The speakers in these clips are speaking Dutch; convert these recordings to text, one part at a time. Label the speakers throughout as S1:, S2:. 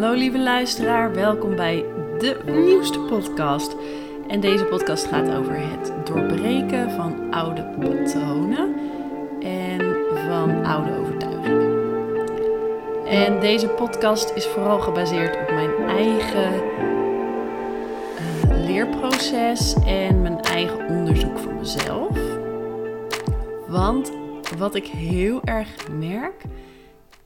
S1: Hallo lieve luisteraar, welkom bij de nieuwste podcast. En deze podcast gaat over het doorbreken van oude patronen en van oude overtuigingen. En deze podcast is vooral gebaseerd op mijn eigen uh, leerproces en mijn eigen onderzoek van mezelf. Want wat ik heel erg merk,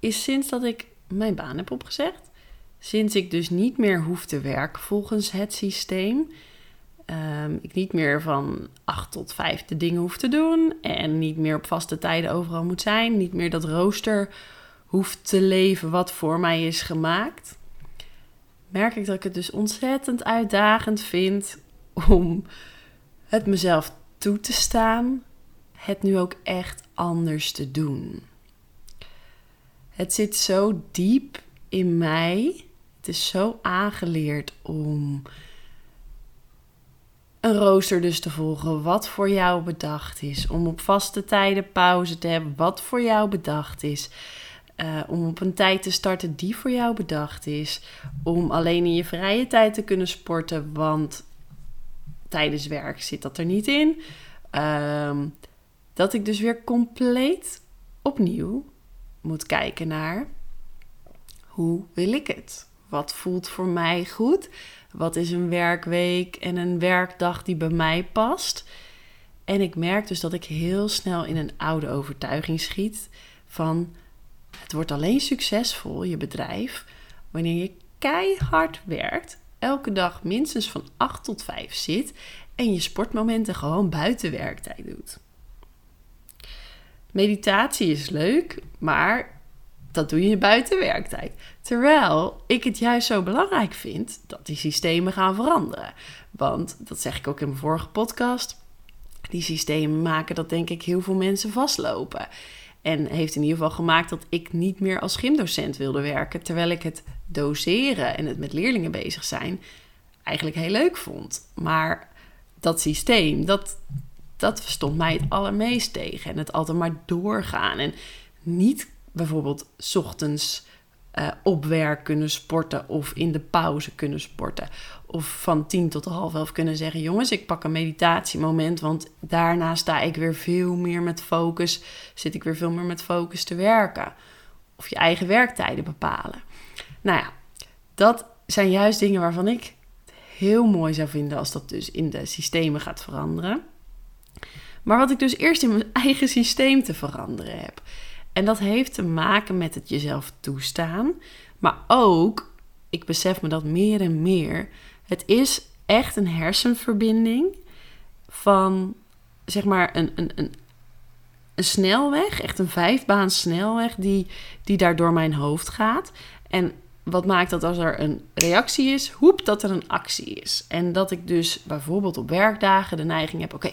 S1: is sinds dat ik mijn baan heb opgezegd, sinds ik dus niet meer hoef te werken volgens het systeem, um, ik niet meer van 8 tot 5 de dingen hoef te doen en niet meer op vaste tijden overal moet zijn, niet meer dat rooster hoeft te leven wat voor mij is gemaakt, merk ik dat ik het dus ontzettend uitdagend vind om het mezelf toe te staan, het nu ook echt anders te doen. Het zit zo diep in mij. Het is zo aangeleerd om een rooster dus te volgen wat voor jou bedacht is. Om op vaste tijden pauze te hebben wat voor jou bedacht is. Uh, om op een tijd te starten die voor jou bedacht is. Om alleen in je vrije tijd te kunnen sporten, want tijdens werk zit dat er niet in. Uh, dat ik dus weer compleet opnieuw moet kijken naar hoe wil ik het? Wat voelt voor mij goed? Wat is een werkweek en een werkdag die bij mij past? En ik merk dus dat ik heel snel in een oude overtuiging schiet van het wordt alleen succesvol, je bedrijf, wanneer je keihard werkt, elke dag minstens van 8 tot 5 zit en je sportmomenten gewoon buiten werktijd doet. Meditatie is leuk, maar dat doe je buiten werktijd. Terwijl ik het juist zo belangrijk vind dat die systemen gaan veranderen. Want dat zeg ik ook in mijn vorige podcast. Die systemen maken dat denk ik heel veel mensen vastlopen. En heeft in ieder geval gemaakt dat ik niet meer als gymdocent wilde werken. Terwijl ik het doseren en het met leerlingen bezig zijn eigenlijk heel leuk vond. Maar dat systeem, dat, dat stond mij het allermeest tegen. En het altijd maar doorgaan. En niet bijvoorbeeld ochtends uh, op werk kunnen sporten of in de pauze kunnen sporten. Of van tien tot half elf kunnen zeggen: jongens, ik pak een meditatiemoment, want daarna sta ik weer veel meer met focus, zit ik weer veel meer met focus te werken. Of je eigen werktijden bepalen. Nou ja, dat zijn juist dingen waarvan ik heel mooi zou vinden als dat dus in de systemen gaat veranderen. Maar wat ik dus eerst in mijn eigen systeem te veranderen heb. En dat heeft te maken met het jezelf toestaan. Maar ook, ik besef me dat meer en meer. Het is echt een hersenverbinding van, zeg maar, een, een, een, een snelweg. Echt een vijfbaan snelweg die, die daar door mijn hoofd gaat. En wat maakt dat als er een reactie is, hoep dat er een actie is. En dat ik dus bijvoorbeeld op werkdagen de neiging heb: oké,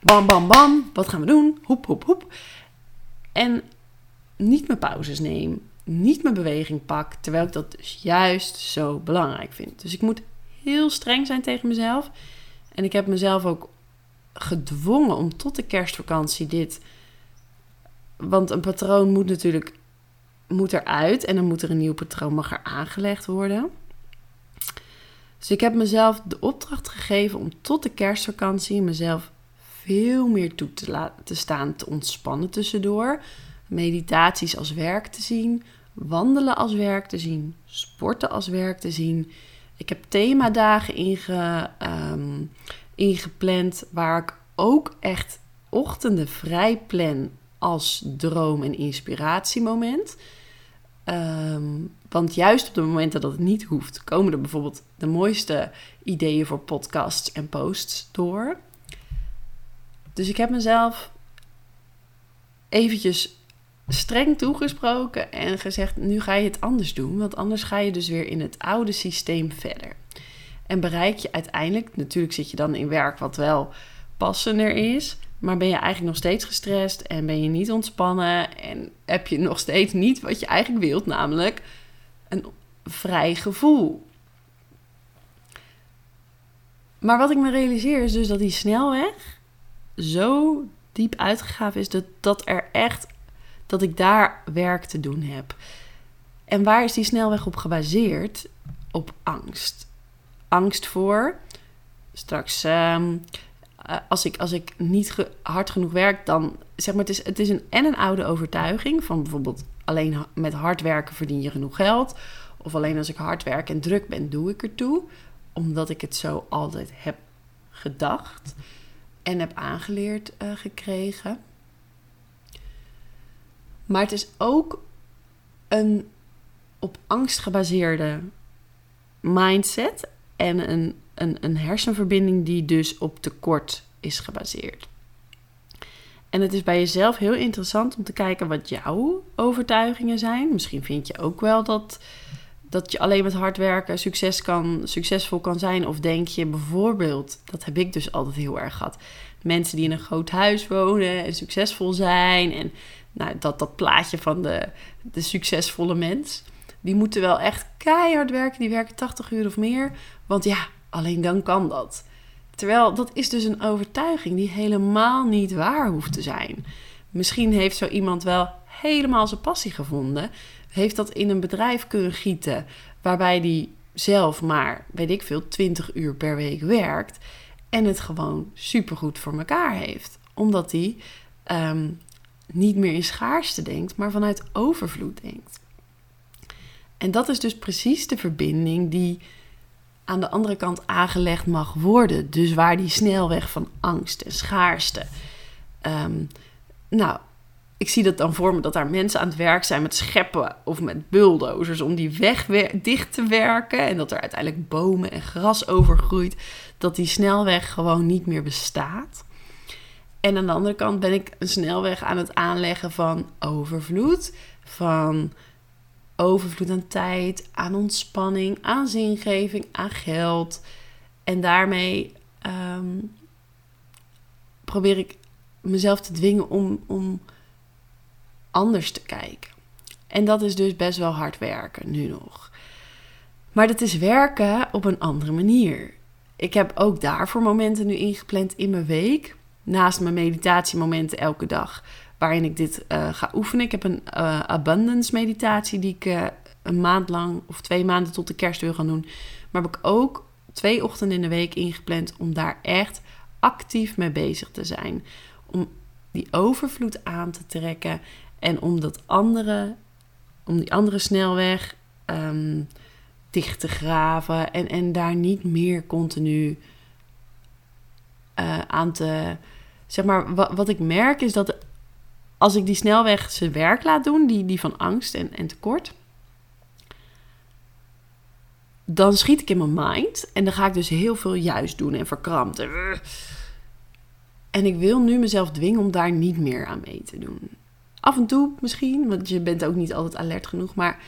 S1: bam, bam, bam, wat gaan we doen? Hoep, hoep, hoep. En niet mijn pauzes neem, niet mijn beweging pak, terwijl ik dat dus juist zo belangrijk vind. Dus ik moet heel streng zijn tegen mezelf. En ik heb mezelf ook gedwongen om tot de kerstvakantie dit. Want een patroon moet natuurlijk moet eruit en dan moet er een nieuw patroon mag er aangelegd worden. Dus ik heb mezelf de opdracht gegeven om tot de kerstvakantie mezelf veel meer toe te, laten staan, te ontspannen tussendoor meditaties als werk te zien, wandelen als werk te zien, sporten als werk te zien. Ik heb themadagen inge, um, ingepland waar ik ook echt ochtenden vrij plan als droom- en inspiratiemoment. Um, want juist op de momenten dat het niet hoeft, komen er bijvoorbeeld de mooiste ideeën voor podcasts en posts door. Dus ik heb mezelf eventjes streng toegesproken en gezegd: nu ga je het anders doen, want anders ga je dus weer in het oude systeem verder. En bereik je uiteindelijk, natuurlijk zit je dan in werk wat wel passender is, maar ben je eigenlijk nog steeds gestrest en ben je niet ontspannen en heb je nog steeds niet wat je eigenlijk wilt, namelijk een vrij gevoel. Maar wat ik me realiseer is dus dat die snelweg zo diep uitgegraven is dat, dat er echt dat ik daar werk te doen heb. En waar is die snelweg op gebaseerd? Op angst. Angst voor straks, ehm, eh, als, ik, als ik niet hard genoeg werk, dan zeg maar, het is, het is een en een oude overtuiging van bijvoorbeeld alleen met hard werken verdien je genoeg geld. Of alleen als ik hard werk en druk ben, doe ik ertoe. Omdat ik het zo altijd heb gedacht en heb aangeleerd uh, gekregen. Maar het is ook een op angst gebaseerde mindset en een, een, een hersenverbinding die dus op tekort is gebaseerd. En het is bij jezelf heel interessant om te kijken wat jouw overtuigingen zijn. Misschien vind je ook wel dat, dat je alleen met hard werken succes kan, succesvol kan zijn. Of denk je bijvoorbeeld, dat heb ik dus altijd heel erg gehad. Mensen die in een groot huis wonen en succesvol zijn. En nou, dat, dat plaatje van de, de succesvolle mens. Die moeten wel echt keihard werken. Die werken 80 uur of meer. Want ja, alleen dan kan dat. Terwijl dat is dus een overtuiging die helemaal niet waar hoeft te zijn. Misschien heeft zo iemand wel helemaal zijn passie gevonden. Heeft dat in een bedrijf kunnen gieten. Waarbij die zelf maar, weet ik veel, 20 uur per week werkt. En het gewoon supergoed voor elkaar heeft. Omdat hij ehm, niet meer in schaarste denkt, maar vanuit overvloed denkt. En dat is dus precies de verbinding die aan de andere kant aangelegd mag worden. Dus waar die snelweg van angst en schaarste. Ehm, nou, ik zie dat dan voor me dat daar mensen aan het werk zijn met scheppen of met bulldozers om die weg dicht te werken. En dat er uiteindelijk bomen en gras overgroeit. Dat die snelweg gewoon niet meer bestaat. En aan de andere kant ben ik een snelweg aan het aanleggen van overvloed. Van overvloed aan tijd, aan ontspanning, aan zingeving, aan geld. En daarmee ehm, probeer ik mezelf te dwingen om, om anders te kijken. En dat is dus best wel hard werken nu nog. Maar dat is werken op een andere manier. Ik heb ook daarvoor momenten nu ingepland in mijn week. Naast mijn meditatiemomenten elke dag waarin ik dit uh, ga oefenen. Ik heb een uh, abundance meditatie die ik uh, een maand lang of twee maanden tot de kerst wil gaan doen. Maar heb ik ook twee ochtenden in de week ingepland om daar echt actief mee bezig te zijn. Om die overvloed aan te trekken en om dat andere, om die andere snelweg um, dicht te graven en, en daar niet meer continu aan te. Zeg maar, wat, wat ik merk is dat als ik die snelweg zijn werk laat doen, die, die van angst en, en tekort, dan schiet ik in mijn mind en dan ga ik dus heel veel juist doen en verkrampt. En ik wil nu mezelf dwingen om daar niet meer aan mee te doen. Af en toe misschien, want je bent ook niet altijd alert genoeg, maar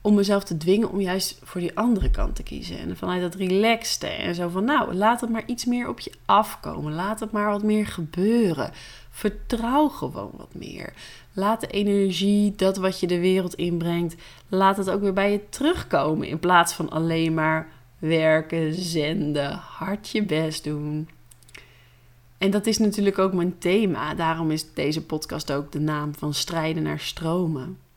S1: om mezelf te dwingen om juist voor die andere kant te kiezen. En vanuit dat relaxte en zo van, nou, laat het maar iets meer op je afkomen. Laat het maar wat meer gebeuren. Vertrouw gewoon wat meer. Laat de energie, dat wat je de wereld inbrengt, laat het ook weer bij je terugkomen. In plaats van alleen maar werken, zenden, hard je best doen. En dat is natuurlijk ook mijn thema. Daarom is deze podcast ook de naam van Strijden naar Stromen.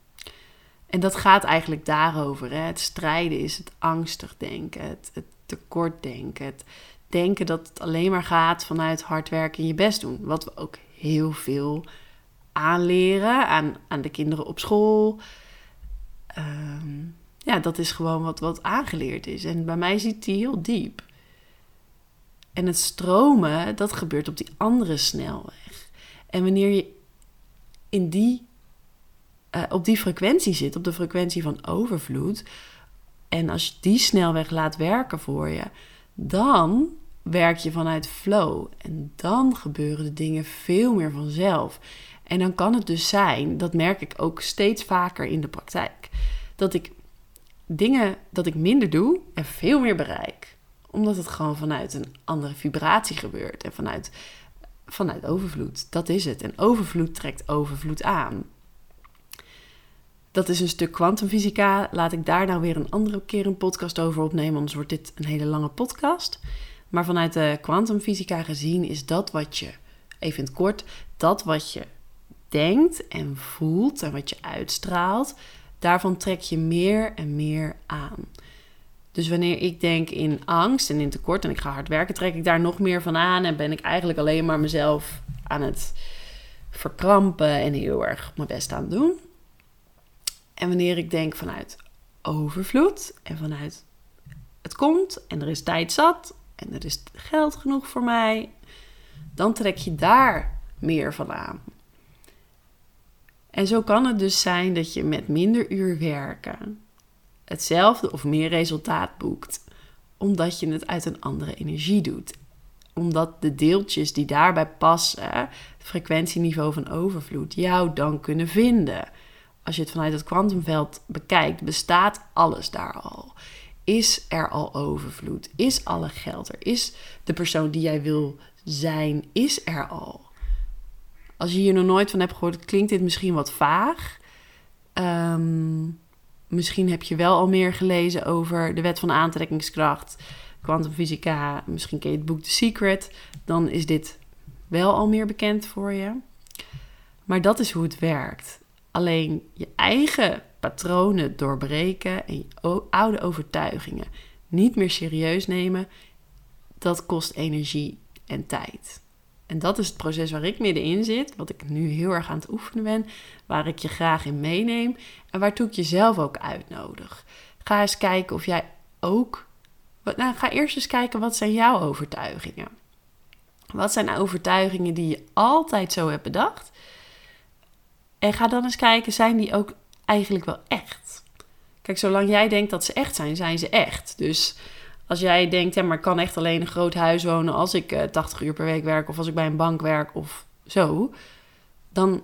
S1: En dat gaat eigenlijk daarover. Hè? Het strijden is het angstig denken, het, het tekort denken, het denken dat het alleen maar gaat vanuit hard werken en je best doen. Wat we ook heel veel aanleren aan, aan de kinderen op school. Ehm, ja, dat is gewoon wat, wat aangeleerd is. En bij mij zit die heel diep. En het stromen, dat gebeurt op die andere snelweg. En wanneer je in die, uh, op die frequentie zit, op de frequentie van overvloed, en als je die snelweg laat werken voor je, dan werk je vanuit flow. En dan gebeuren de dingen veel meer vanzelf. En dan kan het dus zijn, dat merk ik ook steeds vaker in de praktijk, dat ik dingen dat ik minder doe en veel meer bereik. Omdat het gewoon vanuit een andere vibratie gebeurt en vanuit, vanuit overvloed. Dat is het. En overvloed trekt overvloed aan. Dat is een stuk kwantumfysica. Laat ik daar nou weer een andere keer een podcast over opnemen, anders wordt dit een hele lange podcast. Maar vanuit de kwantumfysica gezien is dat wat je, even in het kort, dat wat je denkt en voelt en wat je uitstraalt, daarvan trek je meer en meer aan. Dus wanneer ik denk in angst en in tekort en ik ga hard werken, trek ik daar nog meer van aan en ben ik eigenlijk alleen maar mezelf aan het verkrampen en heel erg mijn best aan het doen. En wanneer ik denk vanuit overvloed en vanuit het komt en er is tijd zat en er is geld genoeg voor mij, dan trek je daar meer van aan. En zo kan het dus zijn dat je met minder uur werken hetzelfde of meer resultaat boekt, omdat je het uit een andere energie doet. Omdat de deeltjes die daarbij passen, het frequentieniveau van overvloed, jou dan kunnen vinden. Als je het vanuit het kwantumveld bekijkt, bestaat alles daar al. Is er al overvloed? Is alle geld er? Is de persoon die jij wil zijn, is er al? Als je hier nog nooit van hebt gehoord, klinkt dit misschien wat vaag. Ehm, misschien heb je wel al meer gelezen over de wet van aantrekkingskracht, kwantumfysica. Misschien ken je het boek The Secret. Dan is dit wel al meer bekend voor je. Maar dat is hoe het werkt. Alleen je eigen patronen doorbreken en je oude overtuigingen niet meer serieus nemen, dat kost energie en tijd. En dat is het proces waar ik middenin zit, wat ik nu heel erg aan het oefenen ben, waar ik je graag in meeneem en waartoe ik jezelf ook uitnodig. Ga eens kijken of jij ook. Nou, ga eerst eens kijken wat zijn jouw overtuigingen. Wat zijn overtuigingen die je altijd zo hebt bedacht? En ga dan eens kijken, zijn die ook eigenlijk wel echt? Kijk, zolang jij denkt dat ze echt zijn, zijn ze echt. Dus als jij denkt, ja, maar ik kan echt alleen een groot huis wonen als ik uh, eh, 80 uur per week werk of als ik bij een bank werk of zo, dan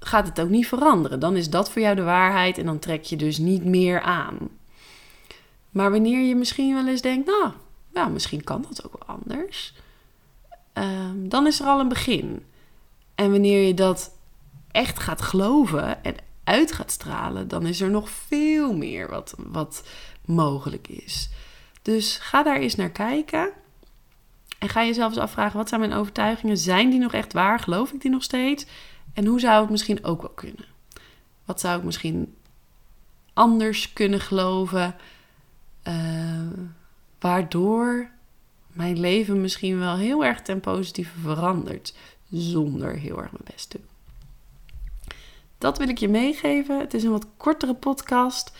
S1: gaat het ook niet veranderen. Dan is dat voor jou de waarheid en dan trek je dus niet meer aan. Maar wanneer je misschien wel eens denkt, nou, ja, misschien kan dat ook wel anders, ehm, dan is er al een begin. En wanneer je dat echt gaat geloven en uit gaat stralen, dan is er nog veel meer wat, wat mogelijk is. Dus ga daar eens naar kijken. En ga jezelf eens afvragen: wat zijn mijn overtuigingen? Zijn die nog echt waar? Geloof ik die nog steeds? En hoe zou het misschien ook wel kunnen? Wat zou ik misschien anders kunnen geloven? Uh, waardoor mijn leven misschien wel heel erg ten positieve verandert. Zonder heel erg mijn best te doen. Dat wil ik je meegeven. Het is een wat kortere podcast.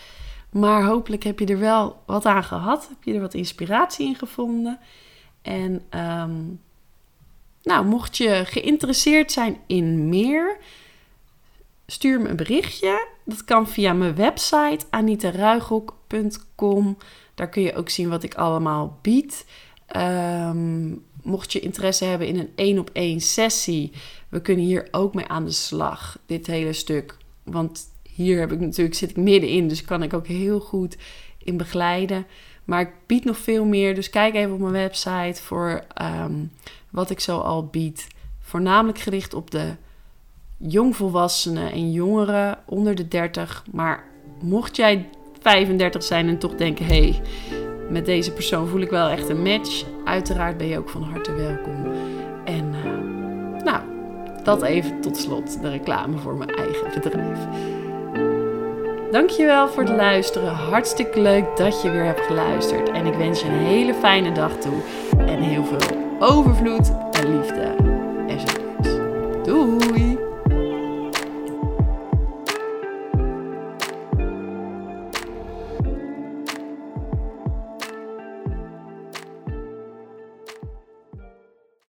S1: Maar hopelijk heb je er wel wat aan gehad. Heb je er wat inspiratie in gevonden. En ehm, nou, mocht je geïnteresseerd zijn in meer, stuur me een berichtje. Dat kan via mijn website anitaruigrok.com. Daar kun je ook zien wat ik allemaal bied. Ehm, mocht je interesse hebben in een één op één sessie, we kunnen hier ook mee aan de slag. Dit hele stuk. Want hier heb ik natuurlijk, zit ik middenin, dus kan ik ook heel goed in begeleiden. Maar ik bied nog veel meer, dus kijk even op mijn website voor ehm, wat ik zo al bied. Voornamelijk gericht op de jongvolwassenen en jongeren onder de 30. Maar mocht jij 35 zijn en toch denken: hé, hey, met deze persoon voel ik wel echt een match. Uiteraard ben je ook van harte welkom. En dat even tot slot de reclame voor mijn eigen bedrijf. Dankjewel voor het luisteren. Hartstikke leuk dat je weer hebt geluisterd. En ik wens je een hele fijne dag toe. En heel veel overvloed en liefde enzovoorts. Doei!